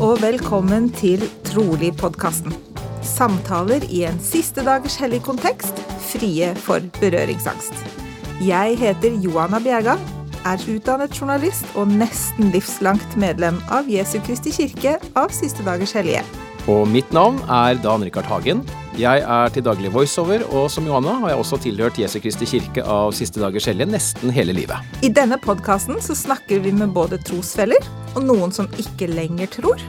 og velkommen til Trolig-podkasten. Samtaler i en siste dagers hellig kontekst, frie for berøringsangst. Jeg heter Johanna Bjerga, er utdannet journalist og nesten livslangt medlem av Jesu Kristi kirke av Siste dagers hellige. Og mitt navn er Dan Rikard Hagen. Jeg er til daglig voiceover, og som Johanna har jeg også tilhørt Jesu Kristi kirke av Siste dagers hellige nesten hele livet. I denne podkasten så snakker vi med både trosfeller og noen som ikke lenger tror.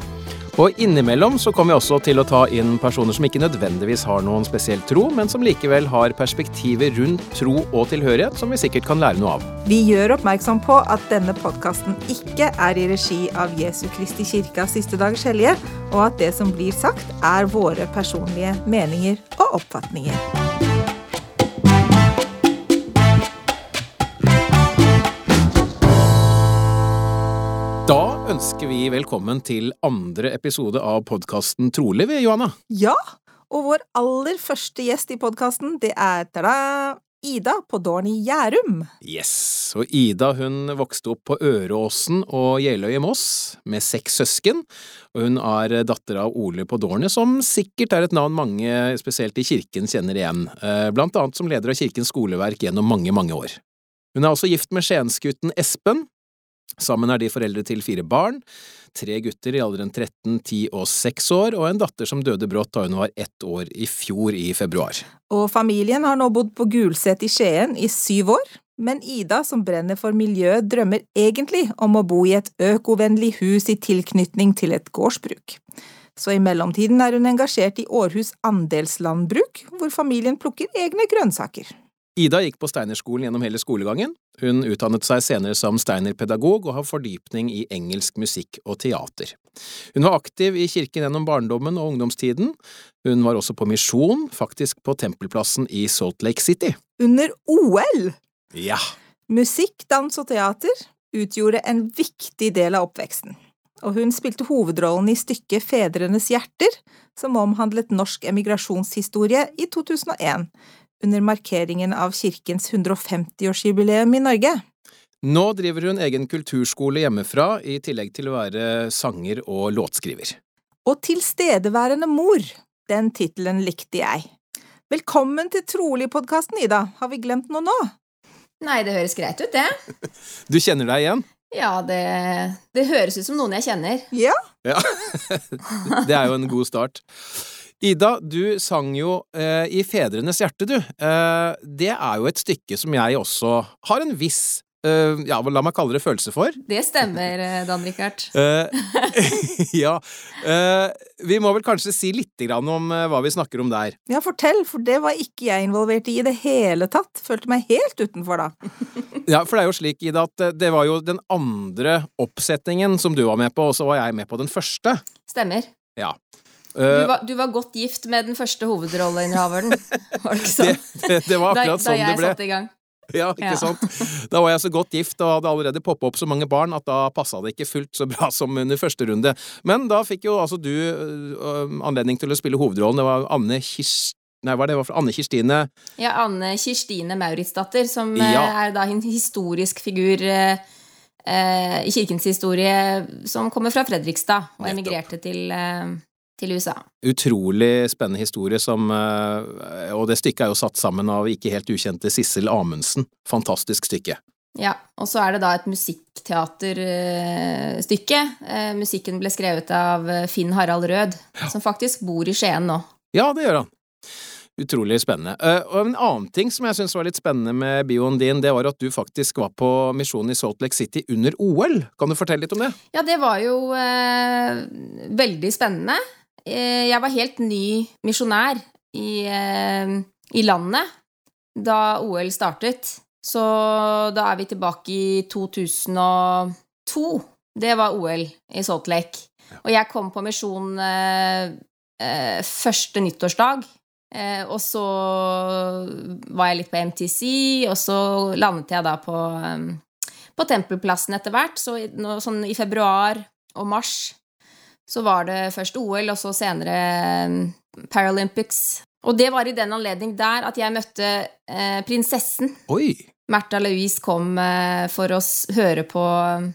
Og innimellom så kommer vi også til å ta inn personer som ikke nødvendigvis har noen spesiell tro, men som likevel har perspektiver rundt tro og tilhørighet som vi sikkert kan lære noe av. Vi gjør oppmerksom på at denne podkasten ikke er i regi av Jesu Kristi kirke Siste dagers hellige, og at det som blir sagt, er våre personlige meninger og oppfatninger. Ønsker vi velkommen til andre episode av podkasten Trolig ved Johanna. Ja, og vår aller første gjest i podkasten, det er tada, Ida på Dårn i Gjærum. Yes, og Ida hun vokste opp på Øråsen og Jeløy i Moss med seks søsken, og hun er datter av Ole på Dårnet, som sikkert er et navn mange, spesielt i kirken, kjenner igjen, eh, blant annet som leder av Kirkens skoleverk gjennom mange, mange år. Hun er også gift med skiensgutten Espen. Sammen er de foreldre til fire barn, tre gutter i alderen 13, 10 og 6 år, og en datter som døde brått da hun var ett år i fjor i februar. Og familien har nå bodd på Gulset i Skien i syv år, men Ida, som brenner for miljøet, drømmer egentlig om å bo i et økovennlig hus i tilknytning til et gårdsbruk. Så i mellomtiden er hun engasjert i Århus andelslandbruk, hvor familien plukker egne grønnsaker. Ida gikk på Steinerskolen gjennom hele skolegangen. Hun utdannet seg senere som Steiner-pedagog og har fordypning i engelsk musikk og teater. Hun var aktiv i kirken gjennom barndommen og ungdomstiden. Hun var også på misjon, faktisk på Tempelplassen i Salt Lake City. Under OL! Ja, Musikk, dans og teater utgjorde en viktig del av oppveksten, og hun spilte hovedrollen i stykket Fedrenes hjerter, som omhandlet norsk emigrasjonshistorie i 2001, under markeringen av kirkens 150-årsjubileum i Norge. nå driver hun egen kulturskole hjemmefra, i tillegg til å være sanger og låtskriver. Og Tilstedeværende mor, den tittelen likte jeg. Velkommen til Trolig-podkasten, Ida. Har vi glemt noe nå? Nei, det høres greit ut, det. Du kjenner deg igjen? Ja, det, det høres ut som noen jeg kjenner. Ja. Ja, det er jo en god start. Ida, du sang jo eh, i Fedrenes hjerte, du. Eh, det er jo et stykke som jeg også har en viss, eh, ja, la meg kalle det følelse for. Det stemmer, eh, Dan Rikard. Eh, ja. Eh, vi må vel kanskje si litt grann om eh, hva vi snakker om der. Ja, fortell, for det var ikke jeg involvert i i det hele tatt. Følte meg helt utenfor da. Ja, for det er jo slik, Ida, at det var jo den andre oppsetningen som du var med på, og så var jeg med på den første. Stemmer. Ja. Du Eh, var, du var godt gift med den første hovedrolleinnehaveren, var det ikke det, sånn? det, det var akkurat da sånn det ble. Da jeg satte i gang. Ja, ikke Ja. sant? Da var jeg så godt gift og hadde allerede poppa opp så mange barn at da passa det ikke fullt så bra som under første runde. Men da fikk jo altså du øh, anledning til å spille hovedrollen. Det var Anne Kirst... Nei, hva det var for Anne Kirstine Ja, Anne Kirstine Mauritsdatter, som eh, Ja. er da en historisk figur eh, i kirkens historie, som kommer fra Fredrikstad og emigrerte til, til USA. Utrolig spennende historie som øh, Og det stykket er jo satt sammen av ikke helt ukjente Sissel Amundsen. Fantastisk stykke. Ja, og så er det da et musikkteaterstykke. Eh, musikken ble skrevet av eh, Finn Harald Rød, som faktisk bor i Skien nå. Ja, det gjør han. Utrolig spennende. Eh, og en annen ting som jeg syns var litt spennende med bioen din, det var at du faktisk var på misjon i Salt Lake City under OL. Kan du fortelle litt om det? Ja, det var jo eh, veldig spennende. Eh, jeg var helt ny misjonær i, eh, i landet da OL startet. Så da er vi tilbake i 2002. Det var OL i Salt Lake. Og jeg kom på misjon eh, eh, første nyttårsdag. Eh, og så var jeg litt på MTC, og så landet jeg da på, eh, på Tempelplassen etter hvert. Så i, nå, sånn i februar og mars så var det først OL, og så senere eh, Paralympics. Og det var i den anledning der at jeg møtte eh, prinsessen. Oi! Märtha Louise kom eh, for å høre på eh,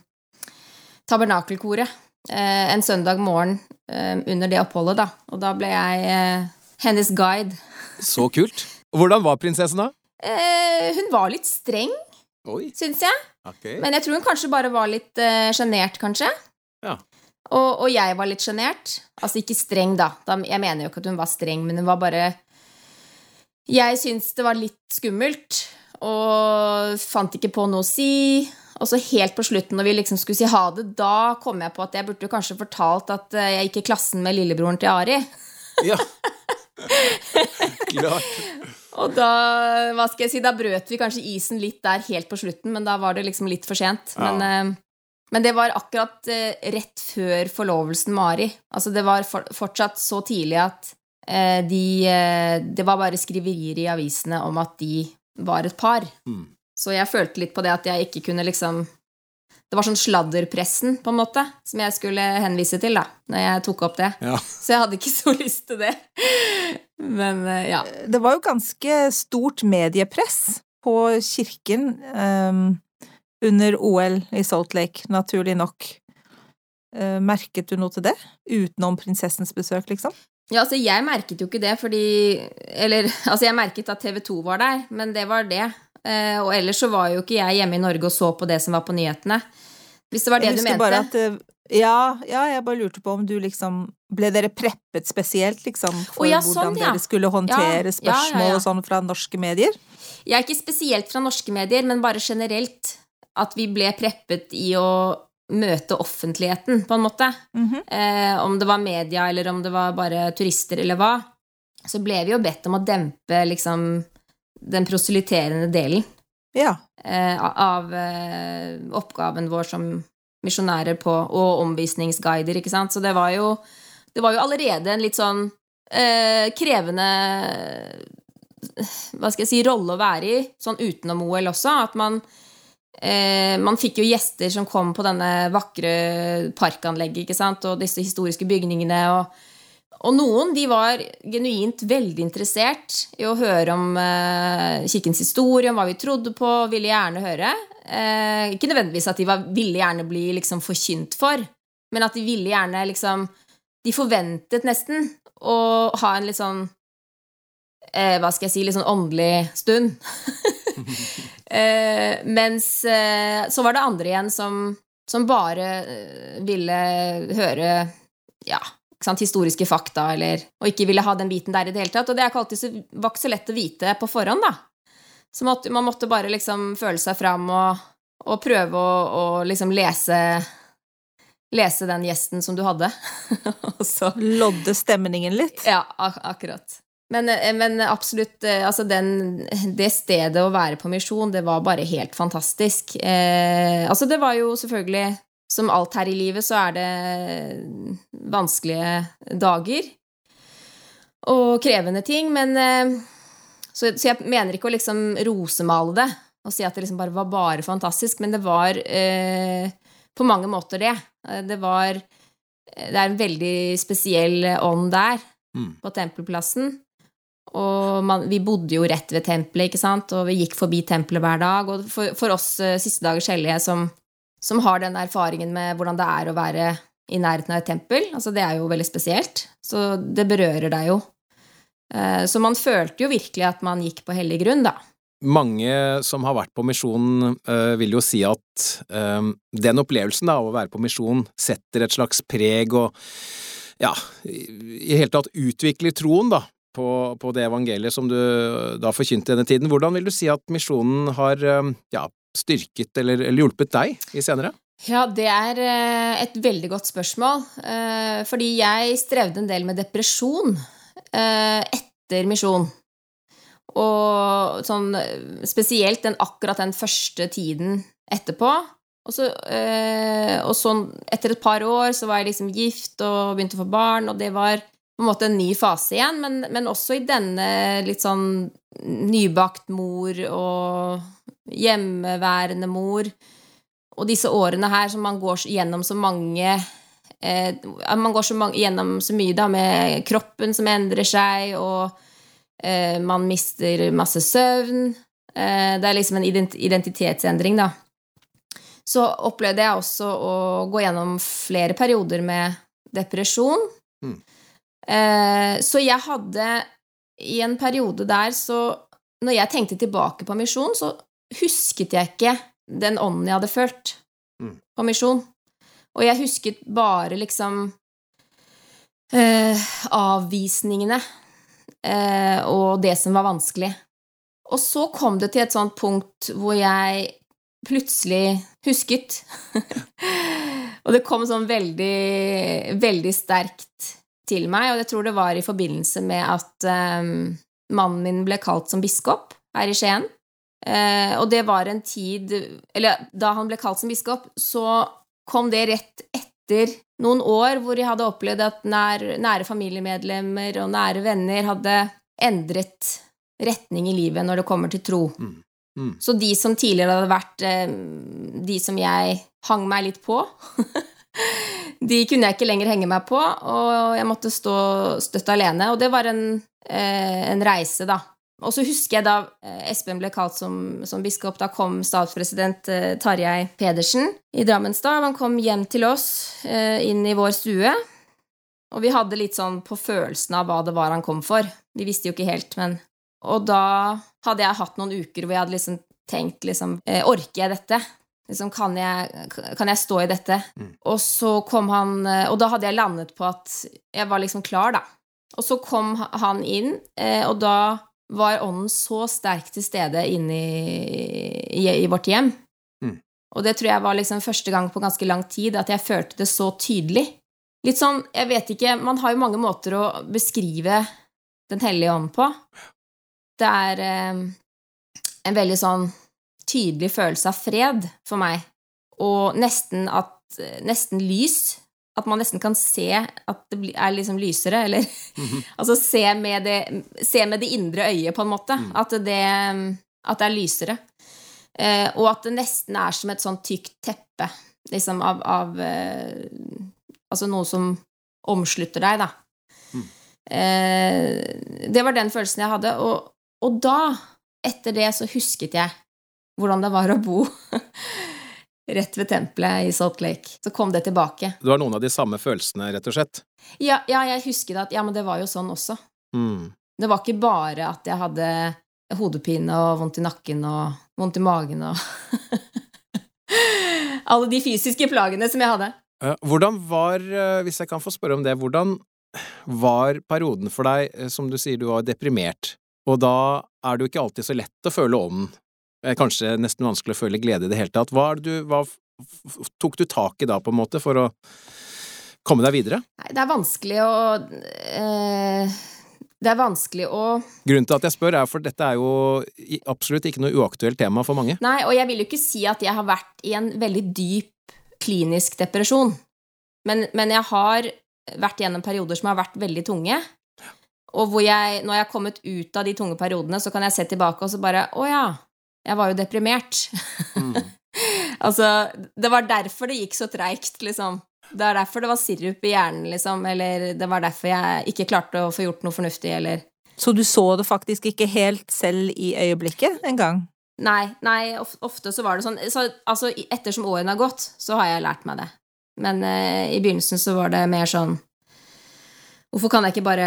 tabernakelkoret eh, en søndag morgen eh, under det oppholdet, da. Og da ble jeg eh, hennes guide. Så kult. Hvordan var prinsessen da? Eh, hun var litt streng, syns jeg. Okay. Men jeg tror hun kanskje bare var litt sjenert, kanskje. Ja. Og, og jeg var litt sjenert. Altså ikke streng, da. Jeg mener jo ikke at hun var streng, men hun var bare Jeg syntes det var litt skummelt, og fant ikke på noe å si. Og så helt på slutten, når vi liksom skulle si ha det, da kom jeg på at jeg burde kanskje fortalt at eh, jeg gikk i klassen med lillebroren til Ari. Ja. Klart. Og da, hva skal jeg si, da brøt vi kanskje isen litt der helt på slutten, men da var det liksom litt for sent. Ja. Men, eh, men det var akkurat eh, rett før forlovelsen med Ari. Altså det var for, fortsatt så tidlig at eh, de eh, Det var bare skriverier i avisene om at de var et par. Mm. Så jeg følte litt på det at jeg ikke kunne liksom Det var sånn sladderpressen, på en måte, som jeg skulle henvise til, da, når jeg tok opp det. Ja. Så jeg hadde ikke så lyst til det. Men eh, ja. Det var jo ganske stort mediepress på kirken ehm, under OL i Salt Lake, naturlig nok. Eh, merket du noe til det? Utenom prinsessens besøk, liksom? Ja, altså jeg merket jo ikke det fordi Eller altså jeg merket at TV 2 var der, men det var det. Eh, og ellers så var jo ikke jeg hjemme i Norge og så på det som var på nyhetene. Hvis det var det du mente. at eh, ja, ja, jeg bare lurte på om du liksom Ble dere preppet spesielt, liksom, for Å, ja, hvordan sånn, ja. dere skulle håndtere Ja, ja, spørsmål ja, ja. og sånn fra norske medier? Jeg er ikke spesielt fra norske medier, men bare generelt. At vi ble preppet i å møte offentligheten, på en måte. Mhm. eh, om det var media, eller om det var bare turister, eller hva. Så ble vi jo bedt om å dempe liksom den proselyterende delen. Ja. eh, av eh, oppgaven vår som misjonærer på, og omvisningsguider, ikke sant. Så det var jo, det var jo allerede en litt sånn eh, krevende hva skal jeg si, rolle å være i, sånn utenom OL også. At man eh, Man fikk jo gjester som kom på denne vakre parkanlegget, ikke sant, og disse historiske bygningene. og og noen de var genuint veldig interessert i å høre om eh, kirkens historie, om hva vi trodde på, ville gjerne høre. Eh, ikke nødvendigvis at de var, ville gjerne bli liksom forkynt for, men at de ville gjerne liksom De forventet nesten å ha en litt sånn eh, Hva skal jeg si Litt sånn åndelig stund. eh, mens eh, så var det andre igjen som, som bare eh, ville høre Ja, sant, historiske fakta, eller, og ikke ville ha den biten der i det hele tatt. Og det er ikke alltid så, var ikke så lett å vite på forhånd, da. Så måtte, man måtte bare liksom føle seg fram og, og prøve å, og liksom lese Lese den gjesten som du hadde. og så Lodde stemningen litt? ja, ak akkurat. Men, eh, men absolutt, eh, altså den, det stedet å være på misjon, det var bare helt fantastisk. Eh, altså det var jo selvfølgelig, som alt her i livet, så er det vanskelige dager. Og krevende ting, men eh, så, så jeg mener ikke å liksom rosemale det og si at det liksom bare var bare fantastisk, men det var eh, på mange måter det. Eh, Det var Det er en veldig spesiell ånd der Mm. på tempelplassen. Og man, vi bodde jo rett ved tempelet, ikke sant, og vi gikk forbi tempelet hver dag. Og for, for oss eh, siste dagers hellige som, som har den erfaringen med hvordan det er å være i nærheten av et tempel, altså det er jo veldig spesielt. Så det berører deg jo. Eh, Så man følte jo virkelig at man gikk på hellig grunn, da. Mange som har vært på misjon, eh, vil jo si at den opplevelsen av å være på misjon setter et slags preg og ja, i hele tatt utvikler troen da, på, på det evangeliet som du da forkynte denne tiden. Hvordan vil du si at misjonen har eh, ja, styrket eller, eller hjulpet deg i senere? Ja, det er eh, et veldig godt spørsmål. Fordi jeg strevde en del med depresjon etter misjon. Og sånn spesielt den, akkurat den første tiden etterpå. Og så, og så, etter et par år så var jeg liksom gift og begynte å få barn, og det var på en måte en ny fase igjen, men, men også i denne litt sånn nybakt mor og hjemmeværende mor. Og disse årene her som man går gjennom så mange eh, Man går så mange, gjennom så mye da med kroppen som endrer seg, og eh, man mister masse søvn. Eh, det er liksom en identitetsendring, da. så opplevde jeg også å gå gjennom flere perioder med depresjon. Mm. Eh, så jeg hadde i en periode der så Når jeg tenkte tilbake på misjon, så husket jeg ikke den ånden jeg hadde følt Mm. på misjon. Og jeg husket bare liksom eh, avvisningene eh, og det som var vanskelig. Og så kom det til et sånt punkt hvor jeg plutselig husket. og det kom sånn veldig, veldig sterkt til meg, og jeg tror det var i forbindelse med at eh, mannen min ble kalt som biskop her i Skien. Eh, og det var en tid Eller da han ble kalt som biskop, så kom det rett etter noen år hvor jeg hadde opplevd at nær, nære familiemedlemmer og nære venner hadde endret retning i livet når det kommer til tro. Mm. Mm. Så de som tidligere hadde vært eh, de som jeg hang meg litt på De kunne jeg ikke lenger henge meg på, og jeg måtte stå støtt alene. Og det var en, eh, en reise, da. Og så husker jeg da eh, Espen ble kalt som, som biskop, da kom statspresident eh, Tarjei Pedersen i Drammenstad. Han kom hjem til oss, inn i vår stue. Og vi hadde litt sånn på følelsen av hva det var han kom for. Vi visste jo ikke helt, men Og da hadde jeg hatt noen uker hvor jeg hadde liksom tenkt liksom Orker jeg dette? Liksom, kan jeg, kan jeg stå i dette? Mm. Og så kom han eh, Og da hadde jeg landet på at jeg var liksom klar, da. Og så kom han inn, eh, og da var ånden så sterkt til stede inne i, i, i vårt hjem. Mm. Og det tror jeg var liksom første gang på ganske lang tid at jeg følte det så tydelig. Litt sånn, jeg vet ikke Man har jo mange måter å beskrive Den hellige ånd på. Det er eh, en veldig sånn tydelig følelse av fred for meg, og nesten at Nesten lys. At man nesten kan se at det er liksom lysere, eller Mhm. Altså se med, det, se med det indre øyet, på en måte. Mm. At, det, at det er lysere. Eh, og at det nesten er som et sånn tykt teppe, liksom, av, av eh, Altså noe som omslutter deg, da. Mm. Eh, det var den følelsen jeg hadde. Og, og da, etter det, så husket jeg hvordan det var å bo rett ved tempelet i Salt Lake. Så kom det tilbake. Du har noen av de samme følelsene, rett og slett. Ja, ja jeg husket at ja, men det var jo sånn også. Mm. Det var ikke bare at jeg hadde hodepine og vondt i nakken og vondt i magen og Alle de fysiske plagene som jeg hadde. Eh, Hvordan var, eh, hvis jeg kan få spørre om det, hvordan var perioden for deg, eh, som du sier du var deprimert, og da er det jo ikke alltid så lett å føle ånden, Eh, kanskje nesten vanskelig å føle glede i det hele tatt. Hva, du, hva tok du tak i da, på en måte, for å komme deg videre? Nei, det er vanskelig å eh, Det er vanskelig å Grunnen til at jeg spør er for dette er jo absolutt ikke noe uaktuelt tema for mange. Nei, og jeg vil jo ikke si at jeg har vært i en veldig dyp klinisk depresjon. Men, men jeg har vært gjennom perioder som har vært veldig tunge. Og hvor jeg, når jeg har kommet ut av de tunge periodene, så kan jeg se tilbake og så bare Å ja, jeg var jo deprimert. Mm. altså, det var derfor det gikk så treigt, liksom. Det var derfor det var sirup i hjernen, liksom. Eller det var derfor jeg ikke klarte å få gjort noe fornuftig, eller Så du så det faktisk ikke helt selv i øyeblikket engang? Nei, nei ofte så var det sånn så, Altså, ettersom årene har gått, så har jeg lært meg det. Men eh, i begynnelsen så var det mer sånn Hvorfor kan jeg ikke bare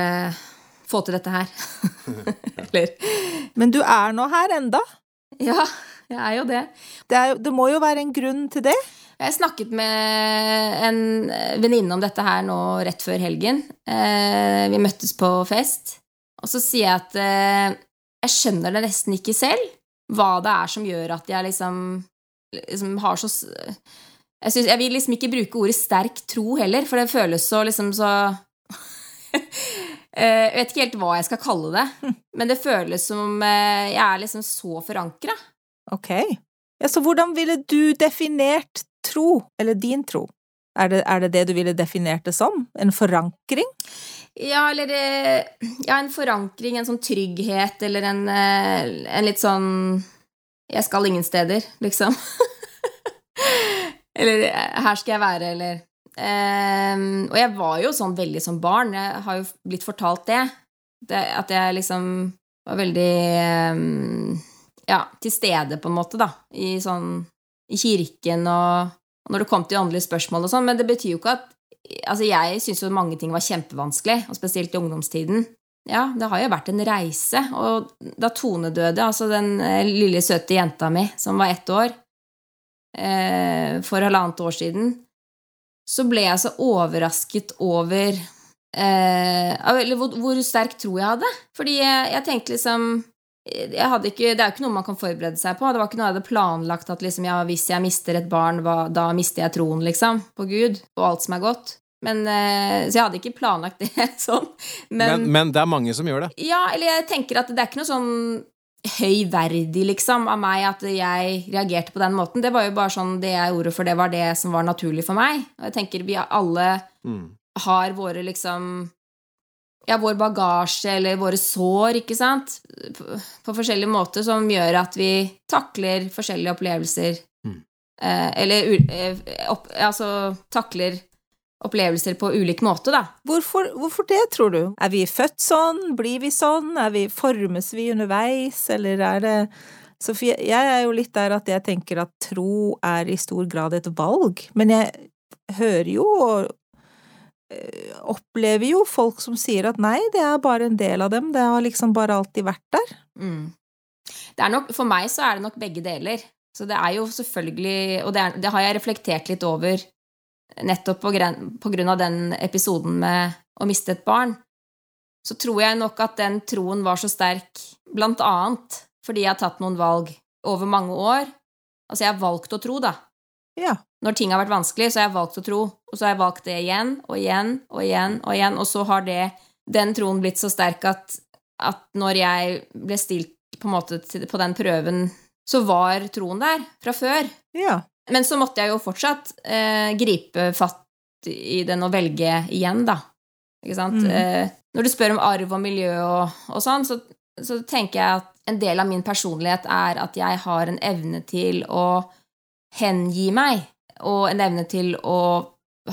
få til dette her? Eller Men du er nå her enda. Ja, jeg er jo det. Det, er, det må jo være en grunn til det. Jeg snakket med en venninne om dette her nå rett før helgen. Eh, vi møttes på fest, og så sier jeg at eh, jeg skjønner det nesten ikke selv, hva det er som gjør at jeg liksom, liksom har så jeg, synes, jeg vil liksom ikke bruke ordet sterk tro heller, for det føles så liksom så Jeg vet ikke helt hva jeg skal kalle det, men det føles som eh, jeg er liksom så forankra. Ok. Ja, så hvordan ville du definert tro, eller din tro? Er det, er det det du ville definert det som? En forankring? Ja, eller eh, Ja, en forankring, en sånn trygghet, eller en, eh, en litt sånn Jeg skal ingen steder, liksom. eller eh, her skal jeg være, eller Og jeg var jo sånn veldig som barn. Jeg har jo blitt fortalt det. det at jeg liksom var veldig ehm, Ja, til stede, på en måte, da. I sånn i kirken og, og når det kom til åndelige spørsmål og sånn, men det betyr jo ikke at Altså, jeg syns jo mange ting var kjempevanskelig, og spesielt i ungdomstiden. Ja, det har jo vært en reise. Og da Tone døde, altså den eh, lille, søte jenta mi som var ett år, eh, for halvannet år siden, så ble jeg så overrasket over eh, Eller hvor, hvor, sterk tro jeg hadde. Fordi jeg, jeg tenkte liksom jeg ikke, Det er jo ikke noe man kan forberede seg på. Det var ikke noe jeg hadde planlagt at liksom, ja, hvis jeg mister et barn, hva, da mister jeg troen, liksom, på Gud og alt som er godt. Men, eh, så jeg hadde ikke planlagt det sånn. Men, men, men, det er mange som gjør det? Ja, eller jeg tenker at det er ikke noe sånn høyverdig, liksom, av meg at jeg reagerte på den måten. Det var jo bare sånn det jeg gjorde, for det var det som var naturlig for meg. Og jeg tenker vi alle mm. har våre liksom ja, vår bagasje eller våre sår, ikke sant, på, på forskjellige måter, som gjør at vi takler forskjellige opplevelser. Mm. Eh, eller eh, opp, altså takler opplevelser på ulik måte, da. Hvorfor, hvorfor, det, tror du? Er vi født sånn? Blir vi sånn? Er vi, formes vi underveis, eller er det Sofie, jeg er jo litt der at jeg tenker at tro er i stor grad et valg, men jeg hører jo og eh, opplever jo folk som sier at nei, det er bare en del av dem, det har liksom bare alltid vært der. Mm. Det er nok, for meg så er det nok begge deler. Så det er jo selvfølgelig Og det, er, det har jeg reflektert litt over nettopp av den episoden med å miste et barn, så tror jeg nok at den troen var så sterk blant annet fordi jeg har tatt noen valg over mange år. Altså, jeg har valgt å tro, da. Ja. Når ting har vært vanskelig, så har jeg valgt å tro. Og så har jeg valgt det igjen og igjen og igjen og igjen, og så har det, den troen blitt så sterk at, at når jeg ble stilt på, måte, på den prøven, så var troen der fra før. Ja. Men så måtte jeg jo fortsatt eh, gripe fatt i den og velge igjen, da. Ikke sant? Mm. Eh, når du spør om arv og miljø og, og sånn, så, så, tenker jeg at en del av min personlighet er at jeg har en evne til å hengi meg, og en evne til å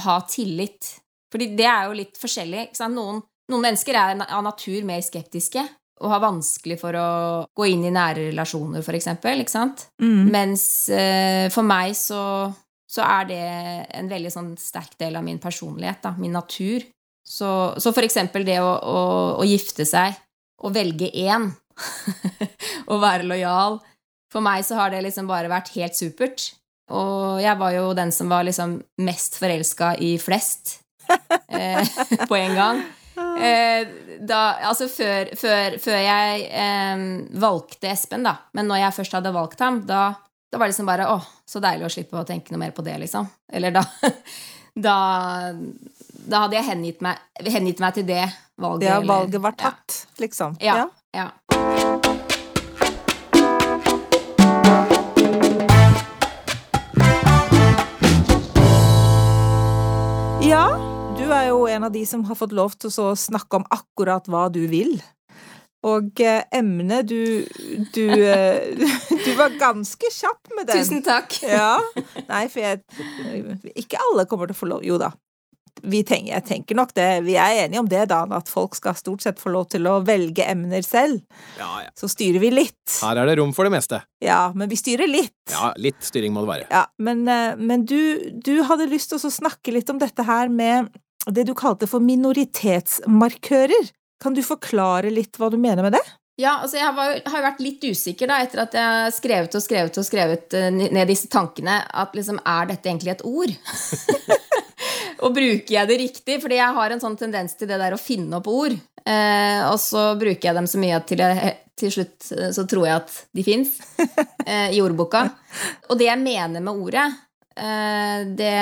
ha tillit. Fordi det er jo litt forskjellig. Ikke sant? Noen, noen mennesker er av natur mer skeptiske og har vanskelig for å gå inn i nære relasjoner, for eksempel, ikke sant? Mm. Mens eh, for meg så, så, er det en veldig sånn sterk del av min personlighet, da, min natur. Så, så for eksempel det å, å, å gifte seg og velge én og være lojal For meg så har det liksom bare vært helt supert. Og jeg var jo den som var liksom mest forelska i flest eh, på en gang. Eh, da, altså før, før, før jeg eh, valgte Espen, da. Men når jeg først hadde valgt ham, da, da var det liksom bare Å, så deilig å slippe å tenke noe mer på det, liksom. Eller da Da, da hadde jeg hengitt meg, hengitt meg, til det valget. Ja, valget var tatt, ja. liksom. Ja. ja. Ja, du er jo en av de som har fått lov til å snakke om akkurat hva du vil. Og eh, emnet du, du, eh, du var ganske kjapp med den. Tusen takk. Ja. Nei, for jeg Ikke alle kommer til å få lov Jo da, tenker, jeg tenker nok det, vi er enige om det, da, at folk skal stort sett få lov til å velge emner selv. Ja, ja. Så styrer vi litt. Her er det rom for det meste. Ja, men vi styrer litt. Ja, litt styring må det være. Ja, Men, eh, men du, du, hadde lyst til å snakke litt om dette her med det du kalte for minoritetsmarkører. Kan du forklare litt hva du mener med det? Ja, altså jeg har vært litt usikker da, etter at jeg har skrevet og skrevet og skrevet eh, ned disse tankene, at liksom, er dette egentlig et ord? og bruker jeg det riktig? Fordi jeg har en sånn tendens til det der å finne opp ord. Eh, og så bruker jeg dem så mye at til, jeg, til slutt eh, så tror jeg at de fins eh, i ordboka. Og det jeg mener med ordet det,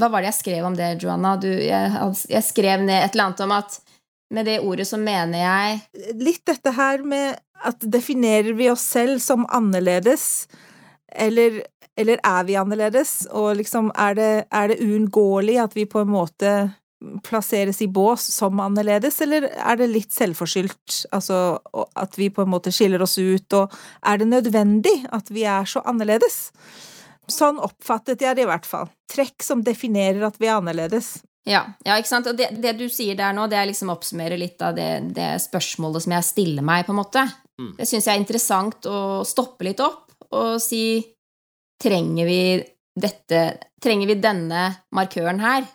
Hva var det jeg skrev om det, Joanna? Du, jeg, jeg skrev ned et eller annet om at med det ordet så mener jeg Litt dette her med at definerer vi oss selv som annerledes, eller, eller er vi annerledes, og liksom er det, er uunngåelig at vi på en måte plasseres i bås som annerledes, eller er det litt selvforskyldt, altså at vi på en måte skiller oss ut, og er det nødvendig at vi er så annerledes? Sånn oppfattet jeg det i hvert fall. Trekk som definerer at vi er annerledes. Ja, ja, ikke sant. Og det, det, du sier der nå, det er liksom oppsummerer litt av det, det, spørsmålet som jeg stiller meg, på en måte. Mm. Det syns jeg er interessant å stoppe litt opp og si trenger vi dette Trenger vi denne markøren her?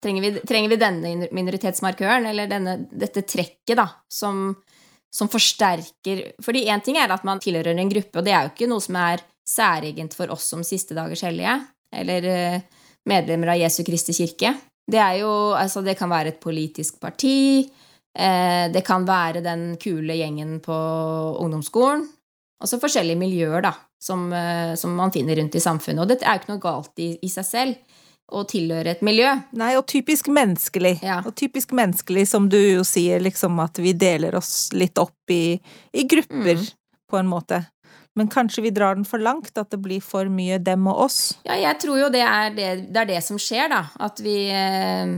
Trenger vi, trenger vi denne minoritetsmarkøren, eller denne, dette trekket, da, som, som forsterker Fordi én ting er at man tilhører en gruppe, og det er jo ikke noe som er særegent for oss som siste dagers hellige, eller uh, medlemmer av Jesu Kristi kirke. Det er jo Altså, det kan være et politisk parti, eh, det kan være den kule gjengen på ungdomsskolen. Altså forskjellige miljøer, da, som, eh, som, man finner rundt i samfunnet. Og det er jo ikke noe galt i, i seg selv å tilhøre et miljø. Nei, og typisk menneskelig. Ja. Og typisk menneskelig, som du jo sier, liksom at vi deler oss litt opp i, i grupper, mm. på en måte. Men kanskje vi drar den for langt, at det blir for mye dem og oss? Ja, jeg tror jo det er det, det, er det som skjer, da. At vi, eh,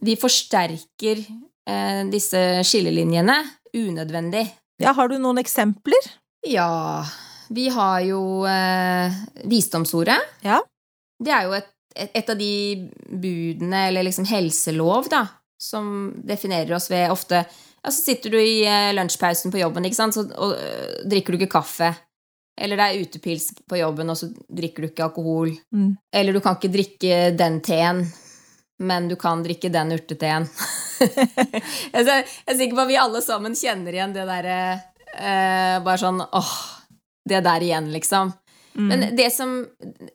vi forsterker eh, disse skillelinjene unødvendig. Ja, har du noen eksempler? Ja, vi har jo eh, visdomsordet. Ja. Det er jo et, et, av de budene, eller liksom helselov, da, som definerer oss ved ofte ja, Så sitter du i eh, lunsjpausen på jobben, ikke sant, så, og, og drikker du ikke kaffe. Eller det er utepils på jobben, og så drikker du ikke alkohol. Mm. Eller du kan ikke drikke den teen, men du kan drikke den urteteen. jeg er sikker på at vi alle sammen kjenner igjen det derre eh, Bare sånn åh, det der igjen, liksom. Mm. Men det som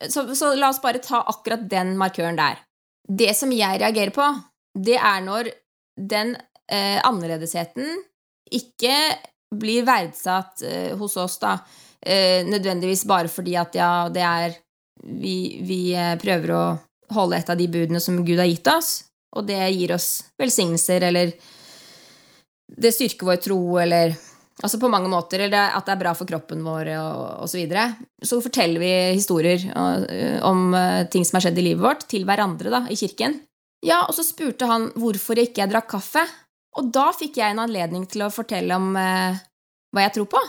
så, så la oss bare ta akkurat den markøren der. Det som jeg reagerer på, det er når den eh, annerledesheten ikke blir verdsatt eh, hos oss, da eh, nødvendigvis bare fordi at ja, det er vi, vi, eh, prøver å holde et av de budene som Gud har gitt oss, og det gir oss velsignelser, eller det styrker vår tro, eller Altså på mange måter, eller at det er bra for kroppen vår, og osv. Så, videre. så forteller vi historier eh, om ting som har skjedd i livet vårt, til hverandre da, i kirken. Ja, og så spurte han hvorfor jeg ikke drakk kaffe. Og da fikk jeg en anledning til å fortelle om eh, hva jeg tror på.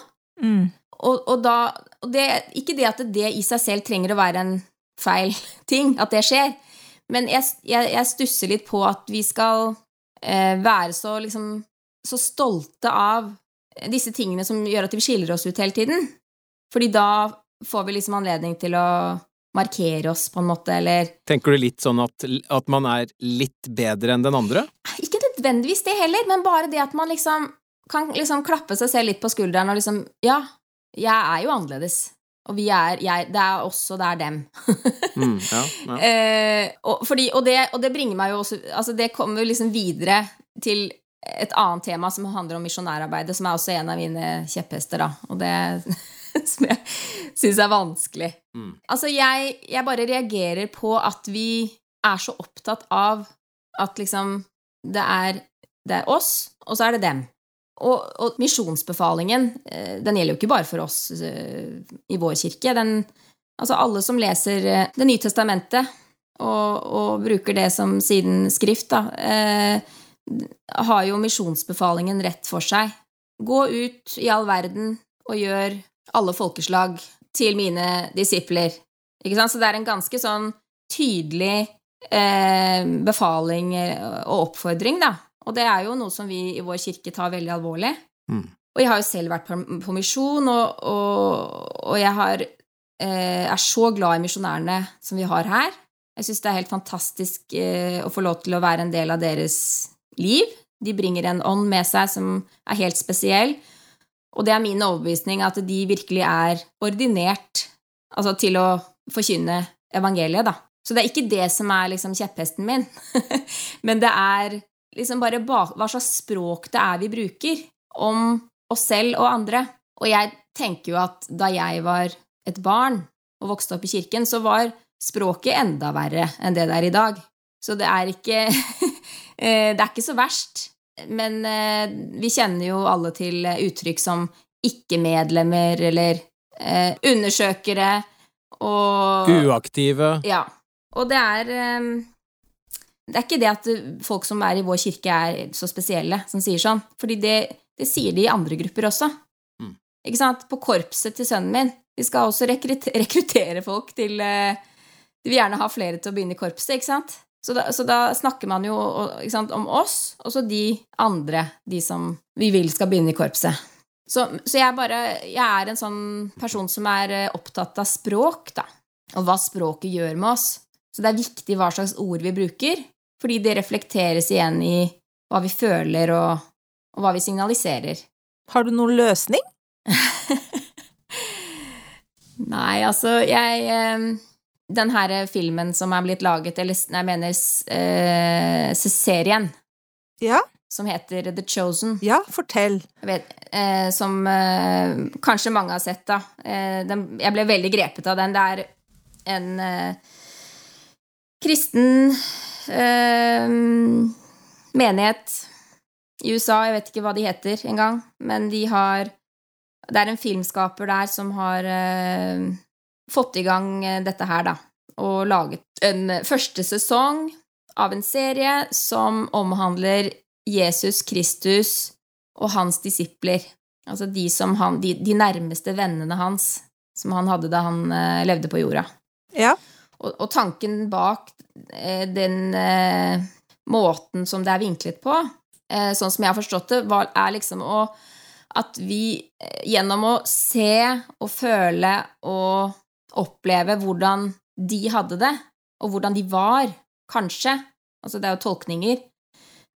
Mm. Og, og da og det, Ikke det at det i seg selv trenger å være en feil ting, at det skjer, men jeg, jeg, jeg stusser litt på at vi skal eh, være så liksom så stolte av disse tingene som gjør at vi skiller oss ut hele tiden. Fordi da får vi liksom anledning til å markere oss, på en måte, eller Tenker du litt sånn at, at man er litt bedre enn den andre? Ikke nødvendigvis det heller, men bare det at man liksom kan liksom klappe seg selv litt på skulderen og liksom Ja, jeg er jo annerledes. Og vi er jeg, Det er oss, og det er dem. mm, ja, ja. Eh, og, fordi, og, det, og, det, bringer meg jo også Altså, det kommer jo liksom videre til et annet tema som handler om misjonærarbeidet, som er også en av mine kjepphester, da. Og det som jeg syns er vanskelig. Mm. Altså, jeg, jeg bare reagerer på at vi er så opptatt av at liksom det er, det er oss, og så er det dem. Og, og misjonsbefalingen, eh, den gjelder jo ikke bare for oss eh, i vår kirke. Den, altså alle som leser eh, Det nye testamentet og, og bruker det som siden skrift, da, eh, har jo misjonsbefalingen rett for seg. Gå ut i all verden og gjør alle folkeslag til mine disipler. Ikke sant? Så det er en ganske sånn tydelig eh, befaling og oppfordring, da. Og det er jo noe som vi i vår kirke tar veldig alvorlig. Mm. Og jeg har jo selv vært på, misjon, og, og, og, jeg har, eh, er så glad i misjonærene som vi har her. Jeg syns det er helt fantastisk eh, å få lov til å være en del av deres liv. De bringer en ånd med seg som er helt spesiell. Og det er min overbevisning at de virkelig er ordinert altså til å forkynne evangeliet, da. Så det er ikke det som er liksom kjepphesten min, men det er liksom bare bak, hva slags språk det er vi bruker om oss selv og andre. Og jeg tenker jo at da jeg var et barn og vokste opp i kirken, så var språket enda verre enn det det er i dag. Så det er ikke eh, Det er ikke så verst. Men eh, vi kjenner jo alle til uttrykk som ikke-medlemmer eller eh, undersøkere og Uaktive. Ja. Og det er det er ikke det at folk som er i vår kirke, er så spesielle, som sier sånn. Fordi det, det sier de i andre grupper også. Mm. Ikke sant? På korpset til sønnen min. De skal også rekruttere folk til eh, De vil gjerne ha flere til å begynne i korpset, ikke sant? Så da, så da snakker man jo sant, om oss, og så de andre, de som vi vil skal begynne i korpset. Så, så jeg, bare, jeg er en sånn person som er eh, opptatt av språk, da. og hva språket gjør med oss. Så det er viktig hva slags ord vi bruker, fordi det reflekteres igjen i hva vi føler, og, og hva vi signaliserer. Har du noen løsning? Nei, altså, jeg eh, Den her filmen som er blitt laget, eller jeg mener eh, serien, Ja, som heter The Chosen ja, fortell. jeg vet, eh, Som eh, kanskje mange har sett, da. Eh, den, jeg ble veldig grepet av den. Det er en eh, kristen menighet i USA. Jeg vet ikke hva de heter engang, men de har Det er en filmskaper der som har eh, fått i gang eh, dette her, da. Og laget en første sesong av en serie som omhandler Jesus Kristus og hans disipler. Altså de, som han, de, de nærmeste vennene hans som han hadde da han eh, levde på jorda. Ja. Og, og tanken bak eh, den eh, måten som det er vinklet på, eh, sånn som jeg har forstått det, var, er liksom å At vi eh, gjennom å se og føle og oppleve hvordan de hadde det, og hvordan de var, kanskje Altså, det er jo tolkninger.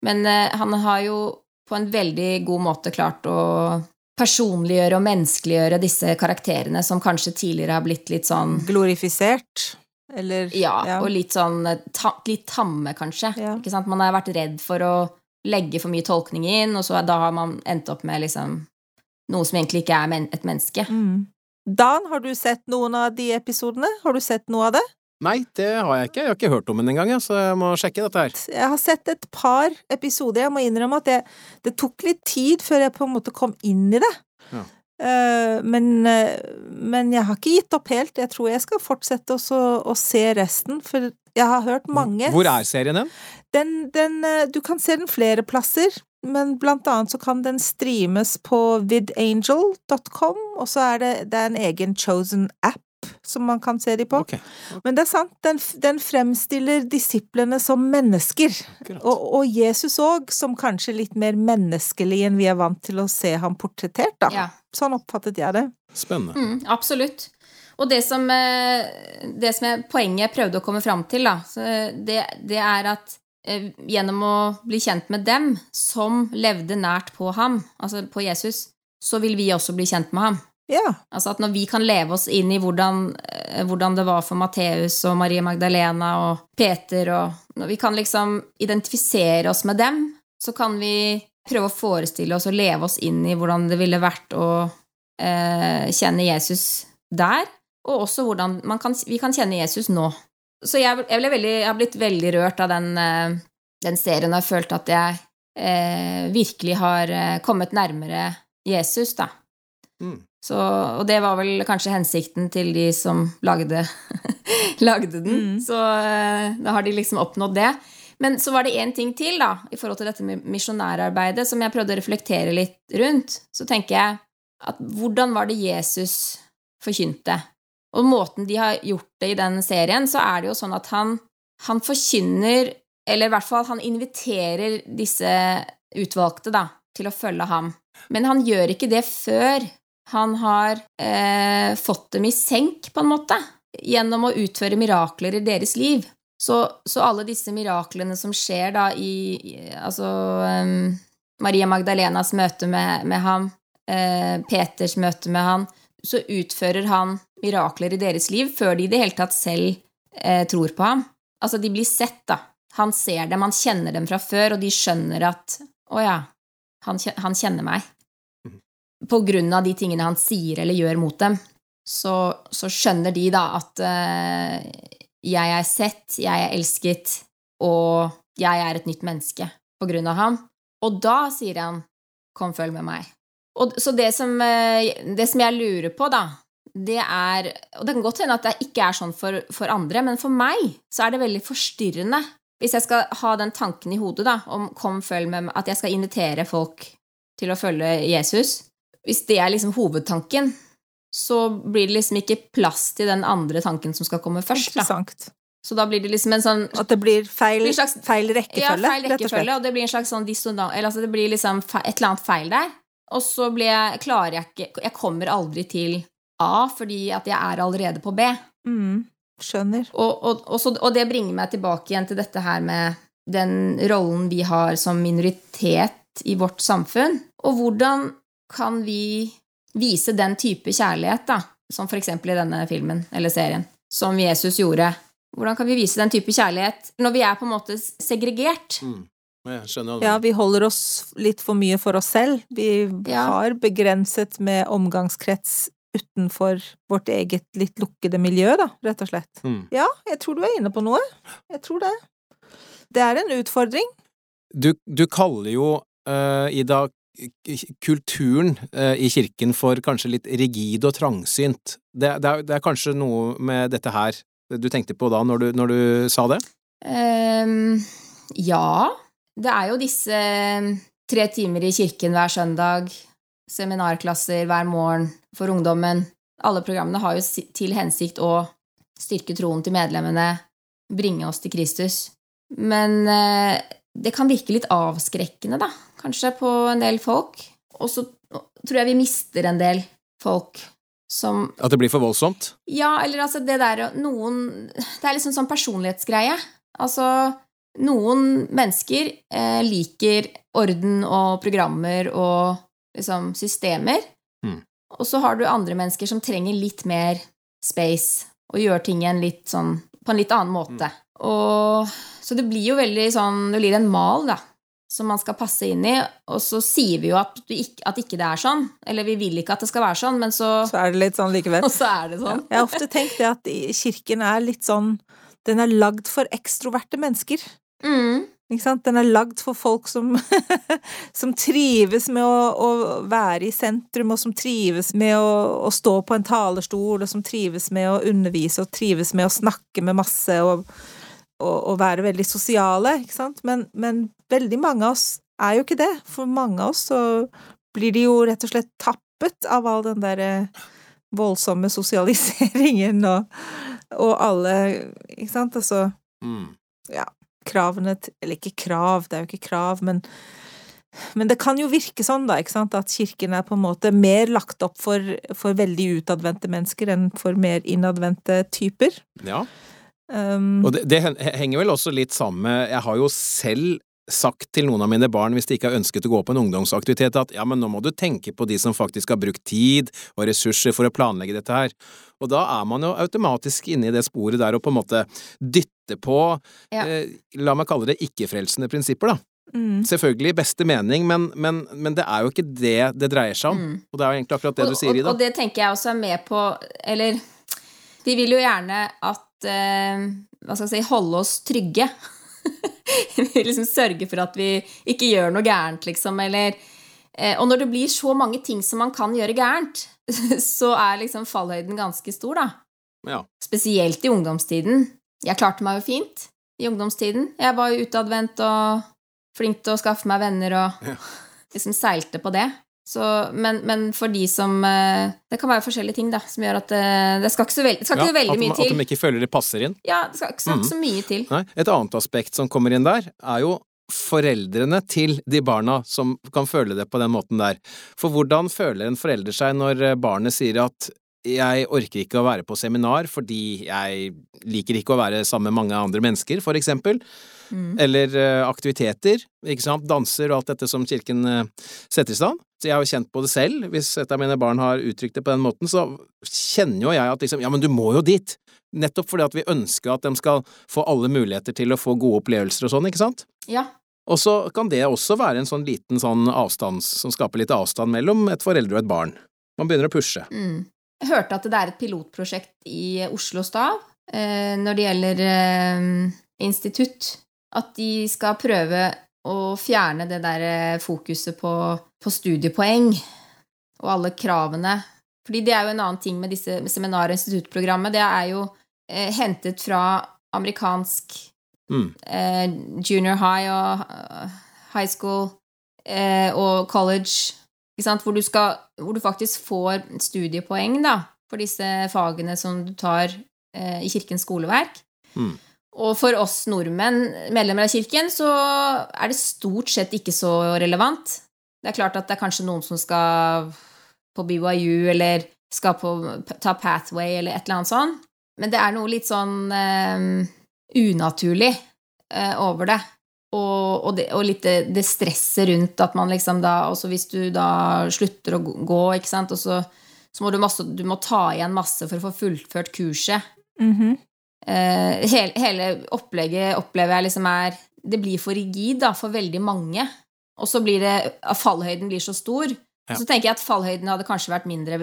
Men eh, han har jo på en veldig god måte klart å personliggjøre og menneskeliggjøre disse karakterene som kanskje tidligere har blitt litt sånn Glorifisert, eller ja, og litt sånn ta, litt tamme, kanskje. Ja. Ikke sant? Man har vært redd for å legge for mye tolkning inn, og så da har man endt opp med liksom noe som egentlig ikke er men et menneske. Mm. Dan, har du sett noen av de episodene? Har du sett noe av det? Nei, det har jeg ikke. Jeg har ikke hørt om den engang, så jeg må sjekke dette her. Jeg har sett et par episoder. Jeg må innrømme at jeg, det tok litt tid før jeg på en måte kom inn i det. Ja. Eh, men, eh, men jeg har ikke gitt opp helt. Jeg tror jeg skal fortsette også å se resten, for jeg har hørt mange Hvor er serien hen? Den, den, eh, du kan se den flere plasser, men blant annet så kan den streames på vidangel.com, og så er det, det er en egen chosen app som man kan se de på. Okay. Men det er sant, den, den fremstiller disiplene som mennesker, og, og Jesus òg som kanskje litt mer menneskelig enn vi er vant til å se ham portrettert, da. Ja. Sånn oppfattet jeg det. Spennende. Mm, absolutt. Og det som, eh, det som er poenget jeg prøvde å komme fram til, da, det, det er at eh, gjennom å bli kjent med dem som levde nært på ham, altså på Jesus, så vil vi også bli kjent med ham. Ja. Altså at når vi kan leve oss inn i hvordan, eh, hvordan det var for Matteus og Marie Magdalena og Peter og Når vi kan liksom identifisere oss med dem, så kan vi prøve å forestille oss og leve oss inn i hvordan det ville vært å eh, kjenne Jesus der, og også hvordan kan, vi kan kjenne Jesus nå. Så jeg, jeg, veldig, jeg har blitt veldig rørt av den, eh, den serien, og har følt at jeg eh, virkelig har eh, kommet nærmere Jesus, da. Mm. Så, og det var vel kanskje hensikten til de som lagde, lagde den. Mm. Så eh, da har de liksom oppnådd det. Men så var det én ting til da, i forhold til dette med misjonærarbeidet, som jeg prøvde å reflektere litt rundt. Så tenker jeg at hvordan var det Jesus forkynte? Og måten de har gjort det i den serien, så er det jo sånn at han, han forkynner Eller i hvert fall han inviterer disse utvalgte da, til å følge ham. Men han gjør ikke det før han har eh, fått dem i senk, på en måte, gjennom å utføre mirakler i deres liv. Så, så alle disse miraklene som skjer da i, i Altså um, Maria Magdalenas møte med, med ham, eh, Peters møte med han, så utfører han mirakler i deres liv før de i det hele tatt selv eh, tror på ham. Altså, de blir sett, da. Han ser dem, han kjenner dem fra før, og de skjønner at å ja, han, han kjenner meg på grunn av de tingene han sier eller gjør mot dem, så, så skjønner de da at uh, jeg er sett, jeg er elsket, og jeg er et nytt menneske på grunn av ham. Og da sier han 'kom, følg med meg'. Og, så det som, eh, det som jeg lurer på, da, det er Og det kan godt hende at det ikke er sånn for, for andre, men for meg så er det veldig forstyrrende hvis jeg skal ha den tanken i hodet da, om 'kom, følg med meg', at jeg skal invitere folk til å følge Jesus. Hvis det er liksom hovedtanken, så blir det liksom ikke plass til den andre tanken som skal komme først. Da. Så da blir det liksom en sånn At det blir feil, blir slags- feil ja, feil rekkefølge, og det blir en slags sånn dissonans Eller altså, det blir liksom et eller annet feil der. Og så blir jeg, klarer jeg ikke Jeg kommer aldri til A fordi at jeg er allerede på B. Mm. skjønner. Og, og, og, så, og det bringer meg tilbake igjen til dette her med den rollen vi har som minoritet i vårt samfunn. Og hvordan kan vi vise den type kjærlighet, da, som for eksempel i denne filmen eller serien, som Jesus gjorde. Hvordan kan vi vise den type kjærlighet når vi er på en måte segregert? Mm. Jeg skjønner Ja, vi holder oss litt for mye for oss selv. Vi Ja. har begrenset med omgangskrets utenfor vårt eget litt lukkede miljø, da, rett og slett. Mm. Ja, jeg tror du er inne på noe. Jeg tror det. Det er en utfordring. Du, du kaller jo, uh, Ida, k- kulturen eh, i kirken for kanskje litt rigid og trangsynt. Det, det, er, det er kanskje noe med dette her du tenkte på da, når du, når du sa det? Um, ja. Det er jo disse tre timer i kirken hver søndag, seminarklasser hver morgen for ungdommen. Alle programmene har jo til hensikt å styrke troen til medlemmene, bringe oss til Kristus. Men eh, det kan virke litt avskrekkende, da, kanskje, på en del folk. Og så tror jeg vi mister en del folk som At det blir for voldsomt? ja, eller altså det der Noen Det er liksom sånn personlighetsgreie. Altså Noen mennesker eh, liker orden og programmer og liksom systemer. Mm. Og så har du andre mennesker som trenger litt mer space og gjør ting en litt sånn, på en litt annen måte. Og, så det blir jo veldig sånn Det blir en mal, da. Som man skal passe inn i. Og så sier vi jo at, ikke, at ikke det er sånn. Eller vi vil ikke at det skal være sånn, men så Så er det litt sånn likevel. Og så er det sånn. Jeg har ofte tenkt det at kirken er litt sånn Den er lagd for ekstroverte mennesker. Mm. Den er lagd for folk som, som trives med å, å være i sentrum, og som trives med å, å stå på en talerstol, og som trives med å undervise, og trives med å snakke med masse, og, og, å være veldig sosiale, ikke sant? Men, men veldig mange av oss er jo ikke det. For mange av oss så blir de jo rett og slett tappet av all den derre voldsomme sosialiseringen og, og alle Ikke sant? Altså Mm. kravene til Eller ikke krav, det er jo ikke krav, men men det kan jo virke sånn, da, ikke sant, at kirken er på en måte mer lagt opp for, for veldig utadvendte mennesker enn for mer innadvendte typer. Ja. Um, Og det, det henger vel også litt sammen med Jeg har jo selv sagt til noen av mine barn hvis de ikke har ønsket å gå på en ungdomsaktivitet, at ja, men nå må du tenke på de som faktisk har brukt tid og ressurser for å planlegge dette her. Og da er man jo automatisk inne i det sporet der og på en måte dytte på, Ja. eh, la meg kalle det ikke-frelsende prinsipper, da. mm, Selvfølgelig i beste mening, men, men, men det er jo ikke det det dreier seg om. Mm. Og det er jo egentlig akkurat det og, du sier, og, Ida. og det tenker jeg også er med på Eller vi vil jo gjerne at eh, Hva skal jeg si Holde oss trygge. vi liksom sørge for at vi ikke gjør noe gærent, liksom, eller eh, Og når det blir så mange ting som man kan gjøre gærent, så er liksom fallhøyden ganske stor, da. Ja. Spesielt i ungdomstiden. Jeg klarte meg jo fint i ungdomstiden. Jeg var jo utadvendt og flink til å skaffe meg venner og Ja. liksom seilte på det. Så, men, men for de som eh, Det kan være forskjellige ting da, som gjør at det, det skal ikke så, veld, skal ikke Ja, så veldig at, mye til. at de ikke føler det passer inn. Ja, det skal ikke så, mm. så mye til. Nei, et annet aspekt som kommer inn der, er jo foreldrene til de barna som kan føle det på den måten der. For hvordan føler en forelder seg når eh, barnet sier at jeg orker ikke å være på seminar fordi jeg liker ikke å være sammen med mange andre mennesker, for eksempel. Mm. Eller eh, aktiviteter, ikke sant, danser og alt dette som kirken eh, setter i stand. Så jeg har jo kjent på det selv, hvis et av mine barn har uttrykt det på den måten, så kjenner jo jeg at liksom, ja, men du må jo dit! Nettopp fordi at vi ønsker at de skal få alle muligheter til å få gode opplevelser og sånn, ikke sant? Ja. Og så kan det også være en sånn liten sånn avstand som skaper litt avstand mellom et foreldre og et barn. Man begynner å pushe. Mm. Jeg hørte at det er et pilotprosjekt i Oslo Stav eh, når det gjelder eh, institutt. At de skal prøve å fjerne det der eh, fokuset på, på studiepoeng og alle kravene. Fordi det er jo en annen ting med disse seminar- og instituttprogrammet. Det er jo eh, hentet fra amerikansk Mm. eh, junior high og high school eh, og college? Hvor, du skal, hvor du faktisk får studiepoeng da, for disse fagene som du tar eh, i kirkens skoleverk. Mm. Og for oss nordmenn, medlemmer av kirken, så er det stort sett ikke så relevant. Det er klart at det er kanskje noen som skal på BYU, eller skal på, ta Pathway, eller et eller annet sånt. men det er noe litt sånn eh, unaturlig eh, over det. Og, og, det, og litt det, det, stresset rundt at man liksom da Også hvis du da slutter å gå, ikke sant, og så, så må du, masse, du må ta igjen masse for å få fullført kurset. Mm -hmm. eh, hele, hele, opplegget opplever jeg liksom er Det blir for rigid da, for veldig mange. Og så blir det Fallhøyden blir så stor. Ja. Så tenker jeg at fallhøyden hadde kanskje vært mindre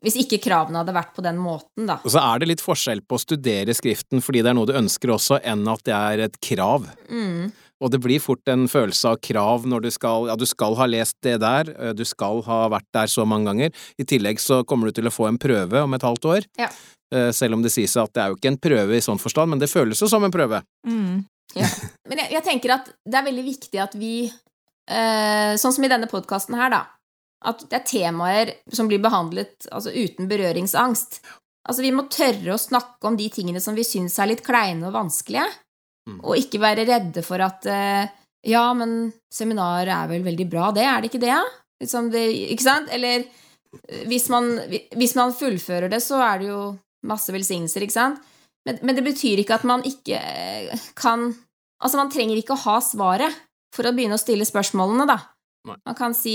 hvis ikke kravene hadde vært på den måten, da. Og så er det litt forskjell på å studere skriften fordi det er noe du ønsker også, enn at det er et krav. Mm. Og det blir fort en følelse av krav når du skal Ja, du skal ha lest det der, eh, du skal ha vært der så mange ganger. I tillegg så kommer du til å få en prøve om et halvt år. Ja. Eh, selv om det sies at det er jo ikke en prøve i sånn forstand, men det føles jo som en prøve. Mm. Ja. Men jeg, jeg, tenker at det er veldig viktig at vi, eh, sånn som i denne podkasten her, da, at det er temaer som blir behandlet altså uten berøringsangst. Altså, vi må tørre å snakke om de tingene som vi syns er litt kleine og vanskelige. Mm. Og ikke være redde for at eh, Ja, men seminaret er vel veldig bra, det? Er det ikke det? Liksom det ikke sant? Eller eh, hvis man, hvis man, fullfører det, så er det jo masse velsignelser, ikke sant? Men, men, det betyr ikke at man ikke eh, kan Altså, man trenger ikke å ha svaret for å begynne å stille spørsmålene, da. Nei. Man kan si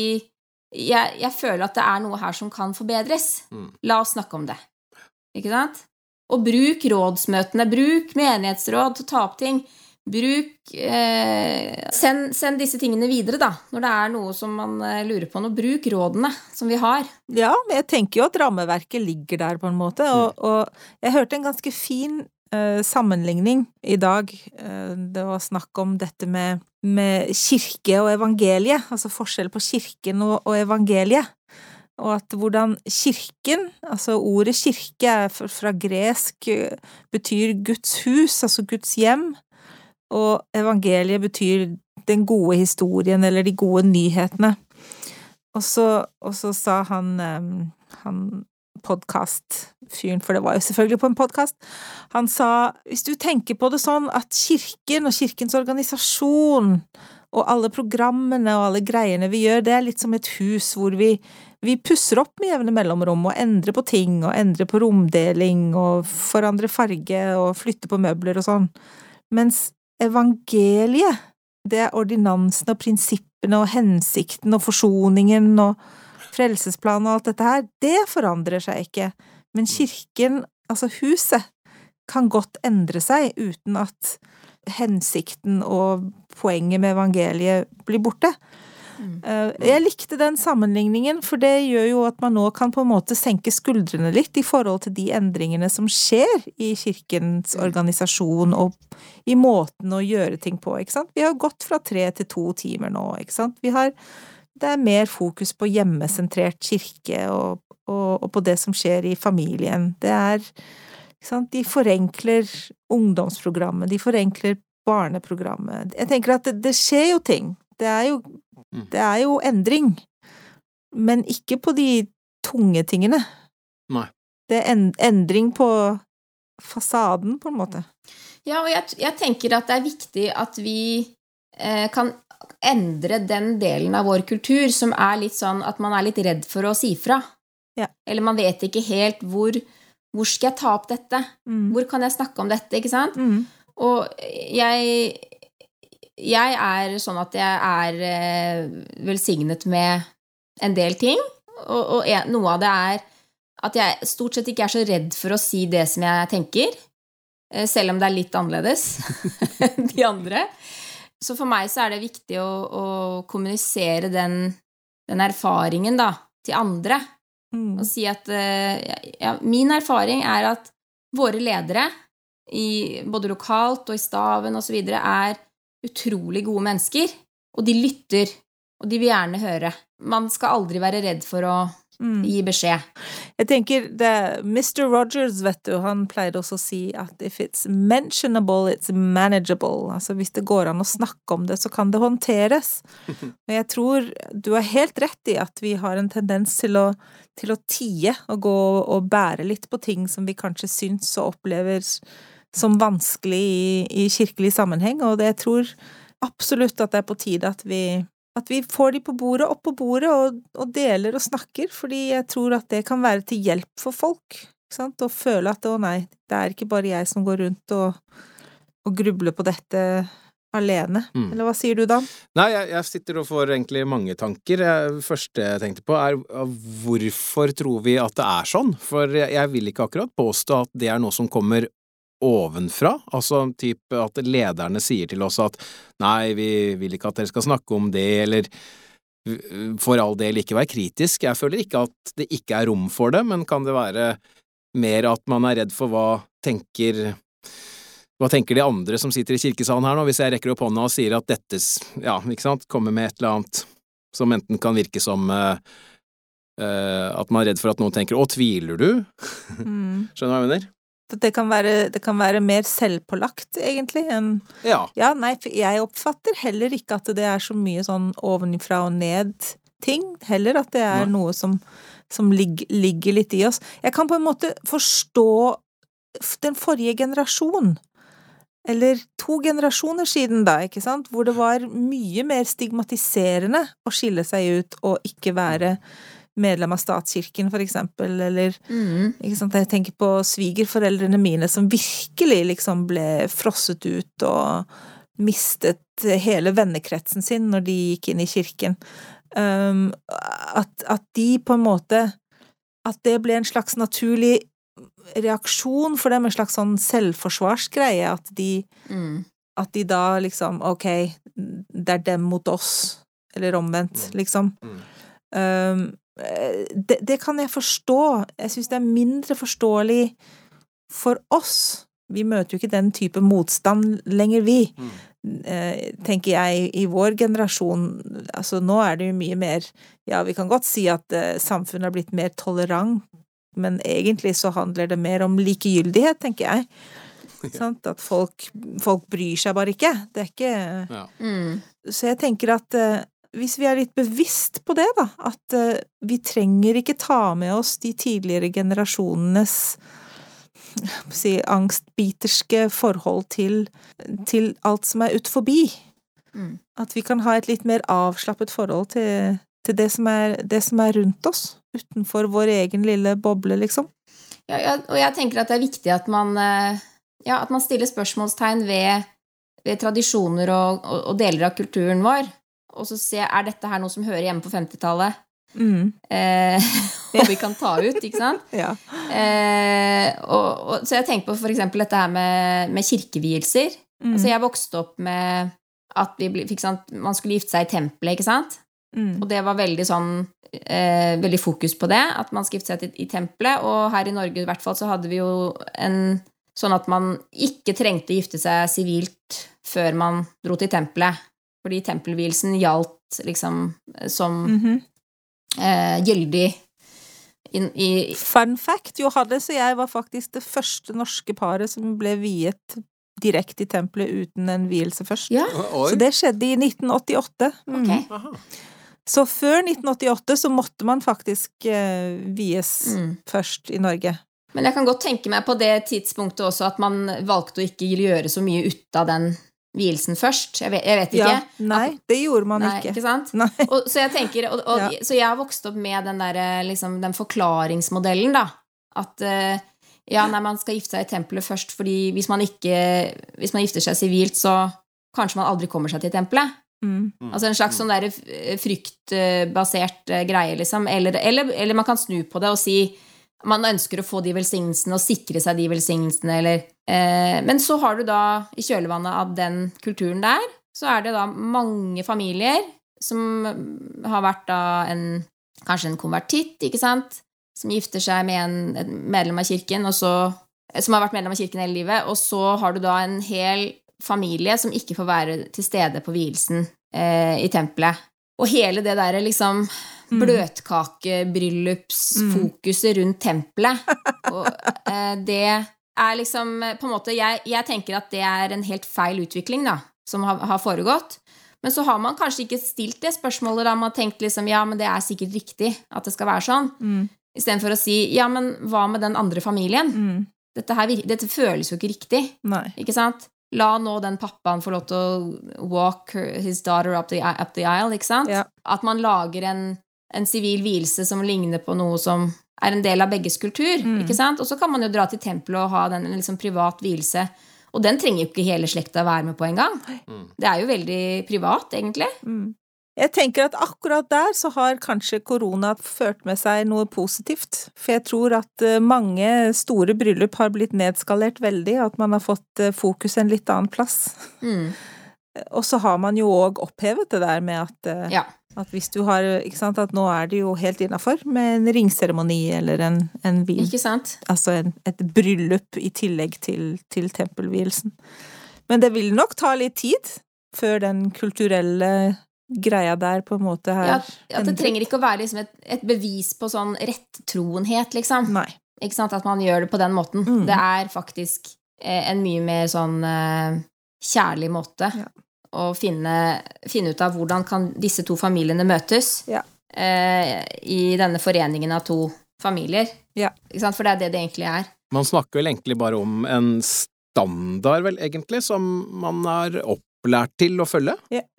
jeg, jeg, føler at det er noe her som kan forbedres. Mm. La oss snakke om det. Ikke sant? Og bruk rådsmøtene, bruk menighetsråd til å ta opp ting. Bruk eh, send, send, disse tingene videre, da, når det er noe som man eh, lurer på. Nå, bruk rådene som vi har. Ja, men jeg tenker jo at rammeverket ligger der, på en måte. Og, mm. og jeg hørte en ganske fin eh, sammenligning i dag. Eh, det var snakk om dette med, med kirke og evangelie, altså forskjell på kirken og, og evangeliet og at hvordan kirken, altså ordet kirke er fra gresk, betyr Guds hus, altså Guds hjem, og evangeliet betyr den gode historien eller de gode nyhetene. Og så, og så sa han, han podkastfyren, for det var jo selvfølgelig på en podkast, han sa hvis du tenker på det sånn at kirken og kirkens organisasjon og alle programmene og alle greiene vi gjør, det er litt som et hus hvor vi vi pusser opp med jevne mellomrom og endrer på ting og endrer på romdeling og forandrer farge og flytter på møbler og sånn, mens evangeliet, det er ordinansene og prinsippene og hensikten og forsoningen og frelsesplanen og alt dette her, det forandrer seg ikke, men kirken, altså huset, kan godt endre seg uten at hensikten og poenget med evangeliet blir borte. Mm. Eh, jeg likte den sammenligningen, for det gjør jo at man nå kan på en måte senke skuldrene litt i forhold til de endringene som skjer i kirkens mm. organisasjon og i måten å gjøre ting på, ikke sant. Vi har gått fra tre til to timer nå, ikke sant. Vi har Det er mer fokus på hjemmesentrert kirke og, og, og på det som skjer i familien. Det er De forenkler ungdomsprogrammet, de forenkler barneprogrammet. Jeg tenker at det, det skjer jo ting. Det er jo Mm. Det er jo endring, men ikke på de tunge tingene. Nei. Det er endring på fasaden, på en måte. Ja, og jeg, jeg tenker at det er viktig at vi eh, kan endre den delen av vår kultur som er litt sånn at man er litt redd for å si fra. Ja. Eller man vet ikke helt hvor hvor skal jeg ta opp dette? Mm. Hvor kan jeg snakke om dette? Ikke sant? Mm. Og jeg jeg er sånn at jeg er eh, velsignet med en del ting, og, og en, noe av det er at jeg stort sett ikke er så redd for å si det som jeg tenker, eh, selv om det er litt annerledes enn de andre. Så for meg så er det viktig å, å kommunisere den, den, erfaringen da, til andre. Mm. Og si at eh, ja, min erfaring er at våre ledere, i, både lokalt og i staven osv., er utrolig gode mennesker, og de lytter, og de vil gjerne høre. Man skal aldri være redd for å mm. gi beskjed. Jeg tenker det, Mr. Rogers, vet du, han pleide også å si at if it's mentionable, it's manageable. Altså hvis det går an å snakke om det, så kan det håndteres. Og jeg tror du har helt rett i at vi har en tendens til å, til å tie og gå og bære litt på ting som vi kanskje syns og opplever som vanskelig i, i kirkelig sammenheng, og det, jeg tror absolutt at det er på tide at vi, at vi får de på bordet, opp på bordet, og, og, deler og snakker, fordi jeg tror at det kan være til hjelp for folk. Ikke sant? å føle at å nei, det er ikke bare jeg som går rundt og, og grubler på dette alene. Mm. Eller hva sier du, Dan? Nei, jeg, jeg sitter og får egentlig mange tanker. Det første jeg tenkte på, er hvorfor tror vi at det er sånn? For jeg, jeg vil ikke akkurat påstå at det er noe som kommer ovenfra, altså typ at lederne sier til oss at nei, vi vil ikke at dere skal snakke om det, eller for all del ikke være kritisk. Jeg føler ikke at det ikke er rom for det, men kan det være mer at man er redd for hva tenker hva tenker de andre som sitter i kirkesalen her nå, hvis jeg rekker opp hånda og sier at dette, ja, ikke sant, kommer med et eller annet som enten kan virke som uh, uh, at man er redd for at noen tenker 'å, tviler du'? Mm. Skjønner du hva jeg mener? Det kan, være, det kan være mer selvpålagt, egentlig, enn Ja. Ja, nei, for jeg oppfatter heller ikke at det er så mye sånn ovenfra og ned-ting. Heller at det er noe som, som ligger, ligger litt i oss. Jeg kan på en måte forstå den forrige generasjon. Eller to generasjoner siden, da, ikke sant, hvor det var mye mer stigmatiserende å skille seg ut og ikke være medlem av statskirken, for eksempel, eller Mm. ikke sant? Jeg tenker på svigerforeldrene mine som virkelig liksom ble frosset ut og mistet hele vennekretsen sin når de gikk inn i kirken. Um, at, at de på en måte At det ble en slags naturlig reaksjon for dem, en slags sånn selvforsvarsgreie, at de Mm. at de da liksom Ok, det er dem mot oss, eller omvendt, Mm. liksom. Mm. Um, det, det kan jeg forstå. Jeg syns det er mindre forståelig for oss. Vi møter jo ikke den type motstand lenger, vi. Mm. Eh, tenker jeg, i vår generasjon. Altså, nå er det jo mye mer Ja, vi kan godt si at eh, samfunnet har blitt mer tolerant, men egentlig så handler det mer om likegyldighet, tenker jeg. Sant? At folk, folk bryr seg bare ikke. Det er ikke Ja. Mm. så jeg tenker at eh, hvis vi er litt bevisst på det, da, at eh, vi trenger ikke ta med oss de tidligere generasjonenes si, angstbiterske forhold til, til alt som er ut forbi. Mm. At vi kan ha et litt mer avslappet forhold til, til det, som er, det som er rundt oss, utenfor vår egen lille boble, liksom. Ja, ja, og jeg tenker at det er viktig at man, eh, ja, at man stiller spørsmålstegn ved, ved tradisjoner og, og, og deler av kulturen vår, og så se er dette her noe som hører hjemme på 50-tallet, Mm. eh, og vi kan ta ut, ikke sant? Ja. Eh, og, og, så jeg tenker på eksempel dette her med, med kirkevielser. Mm. Altså, jeg vokste opp med at vi sant, man skulle gifte seg i tempelet, ikke sant? Mm. Og det var veldig sånn eh, Veldig fokus på det, at man skulle gifte seg i, i tempelet. Og her i Norge i hvert fall så hadde vi jo en sånn at man ikke trengte å gifte seg sivilt før man dro til tempelet. Fordi tempelvielsen gjaldt liksom som Mhm. eh, gyldig inn i Fun fact, Johannes og jeg var faktisk det første norske paret som ble viet direkte i tempelet uten en vielse først. Ja, Så det skjedde i 1988. Mm. Okay. Så før 1988 så måtte man faktisk eh, vies Mm. først i Norge. Men jeg kan godt tenke meg på det tidspunktet også at man valgte å ikke gjøre så mye ut av den vielsen først. Jeg vet, jeg vet ikke. Ja, nei, det gjorde man Nei, ikke. ikke sant? Nei. Og, så jeg tenker, og, og, Ja. så jeg har vokst opp med den, der, liksom, den forklaringsmodellen, da. At eh, ja, nei, man skal gifte seg i tempelet først, fordi hvis man ikke Hvis man gifter seg sivilt, så kanskje man aldri kommer seg til tempelet. Mm. Altså en slags sånn der fryktbasert eh, greie, liksom. Eller, eller, eller man kan snu på det og si man ønsker å få de velsignelsene og sikre seg de velsignelsene, eller eh, Men så har du da, i kjølvannet av den kulturen der, så er det da mange familier som har vært da en Kanskje en konvertitt, ikke sant? Som gifter seg med en, et medlem av kirken, og så Som har vært medlem av kirken hele livet, og så har du da en hel familie som ikke får være til stede på vielsen eh, i tempelet. Og hele det derre liksom. Bløtkakebryllupsfokuset rundt tempelet. Og eh, det er liksom På en måte jeg, jeg tenker at det er en helt feil utvikling, da, som har, har foregått. Men så har man kanskje ikke stilt det spørsmålet, da. Man har tenkt liksom ja, men det er sikkert riktig at det skal være sånn. Mm. Istedenfor å si ja, men hva med den andre familien? Mm. Dette, her, dette føles jo ikke riktig. Nei. Ikke sant? La nå den pappaen få lov til å walk his daughter up the, up the aisle, ikke sant? Ja. At man lager en, en sivil vielse som ligner på noe som er en del av begges kultur. Mm. ikke sant? Og så kan man jo dra til tempelet og ha den en liksom privat vielse. Og den trenger jo ikke hele slekta være med på engang. Mm. Det er jo veldig privat, egentlig. Mm. Jeg tenker at akkurat der så har kanskje korona ført med seg noe positivt. For jeg tror at eh, mange store bryllup har blitt nedskalert veldig, at man har fått eh, fokus en litt annen plass. Mm. Og så har man jo òg opphevet det der med at, eh, Ja. At hvis du har Ikke sant, at nå er det jo helt innafor med en ringseremoni eller en, en hvil. Ikke sant? Altså en, et bryllup i tillegg til, til tempelvielsen. Men det vil nok ta litt tid før den kulturelle greia der på en måte her Ja, at det trenger ikke å være liksom et, et bevis på sånn rettroenhet, liksom. Nei. Ikke sant? At man gjør det på den måten. Mm. Det er faktisk eh, en mye mer sånn eh, kjærlig måte Ja. Å finne, finne ut av hvordan kan disse to familiene møtes Ja. eh, i denne foreningen av to familier. Ja. Ikke sant? For det er det det egentlig er. Man snakker vel egentlig bare om en standard, vel, egentlig, som man har opplært til å følge.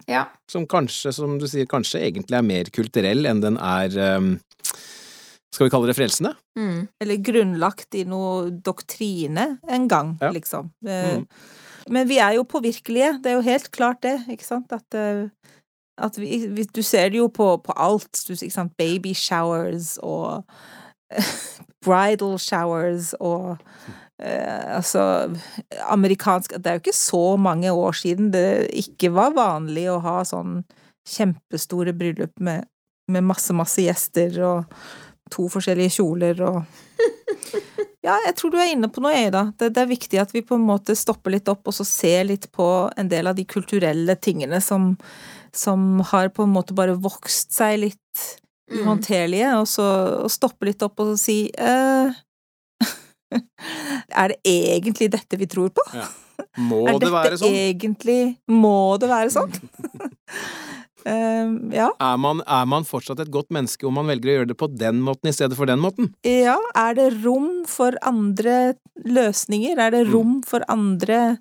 Ja. Som kanskje, som du sier, kanskje egentlig er mer kulturell enn den er um, Skal vi kalle det frelsende? Mm. Eller grunnlagt i noe doktrine en gang, Ja. liksom. Eh, Mm. Men vi er jo påvirkelige, det er jo helt klart det, ikke sant, at, eh, at vi, Du ser det jo på, på alt, du, ikke sant, baby showers og bridal showers og eh, altså amerikansk Det er jo ikke så mange år siden det ikke var vanlig å ha sånn kjempestore bryllup med, med masse, masse gjester og to forskjellige kjoler og Ja, jeg tror du er inne på noe, Eida. Det, det er viktig at vi på en måte stopper litt opp og så ser litt på en del av de kulturelle tingene som, som har på en måte bare vokst seg litt Mm. og så og stoppe litt opp og si eh, Er det egentlig dette vi tror på? Må er det være sånn? egentlig Må det være sånn? Eh, ja. Er man, er man fortsatt et godt menneske om man velger å gjøre det på den måten i stedet for den måten? Ja, er det rom for andre løsninger? Er det Mm. rom for andre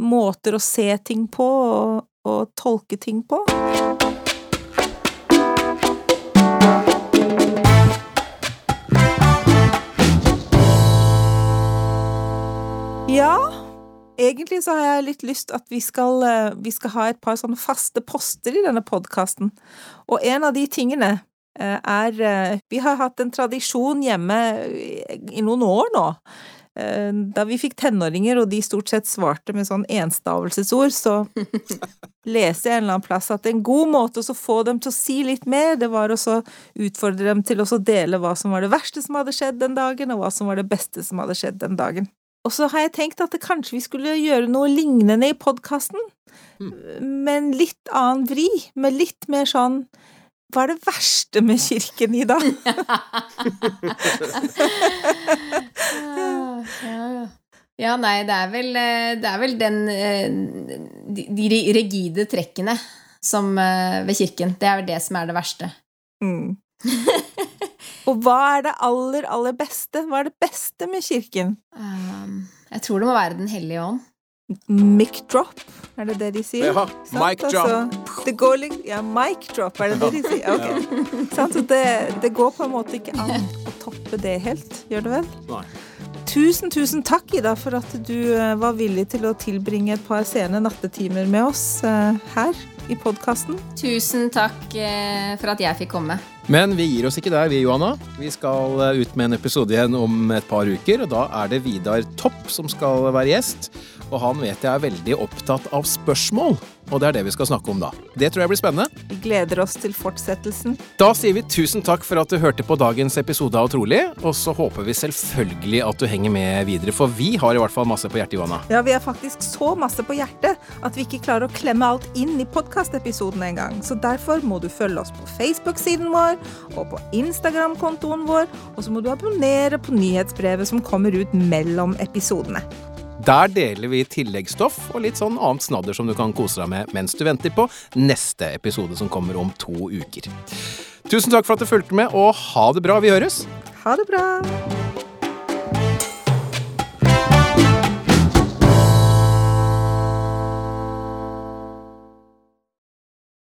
måter å se ting på og, og tolke ting på? Ja, egentlig så har jeg litt lyst at vi skal, eh, vi skal ha et par sånne faste poster i denne podkasten. Og en av de tingene eh, er eh, Vi har hatt en tradisjon hjemme i noen år nå. Da vi fikk tenåringer, og de stort sett svarte med sånn enstavelsesord, så leser jeg en eller annen plass at en god måte å få dem til å si litt mer, det var å utfordre dem til å dele hva som var det verste som hadde skjedd den dagen, og hva som var det beste som hadde skjedd den dagen. Og så har jeg tenkt at det kanskje vi skulle gjøre noe lignende i podkasten, med en litt annen vri, med litt mer sånn Hva er det verste med kirken i dag? Ja, ja. ja, nei, det er vel, eh, det er vel den eh, De, de rigide trekkene som eh, ved kirken. Det er vel det som er det verste. Mm. Og hva er det aller, aller beste? Hva er det beste med kirken? Um, jeg tror det må være Den hellige ånd. Mic drop, er det det de sier? Ja, Sant? mic drop. Altså, det går litt Ja, mic drop, er det det de sier? Ok. Sant? Så det, det går på en måte ikke an å toppe det helt, gjør det vel? Nei. Tusen, tusen takk, Ida, for at du eh, var villig til å tilbringe et par sene nattetimer med oss eh, her i podkasten. Tusen takk eh, for at jeg fikk komme. Men vi gir oss ikke der, vi, Johanna. Vi skal eh, ut med en episode igjen om et par uker, og da er det Vidar Topp som skal være gjest. Og han vet jeg er veldig opptatt av spørsmål, og det er det vi skal snakke om da. Det tror jeg blir spennende. Vi gleder oss til fortsettelsen. Da sier vi tusen takk for at du hørte på dagens episode av Trolig, og så håper vi selvfølgelig at du henger med videre, for vi har i hvert fall masse på hjertet, Johanna. Ja, vi har faktisk så masse på hjertet at vi ikke klarer å klemme alt inn i podkastepisoden engang. Så derfor må du følge oss på Facebook-siden vår og på Instagram-kontoen vår, og så må du abonnere på nyhetsbrevet som kommer ut mellom episodene. Der deler vi tilleggsstoff og litt sånn annet snadder som du kan kose deg med mens du venter på neste episode som kommer om to uker. Tusen takk for at du fulgte med, og ha det bra. Vi høres! Ha det bra!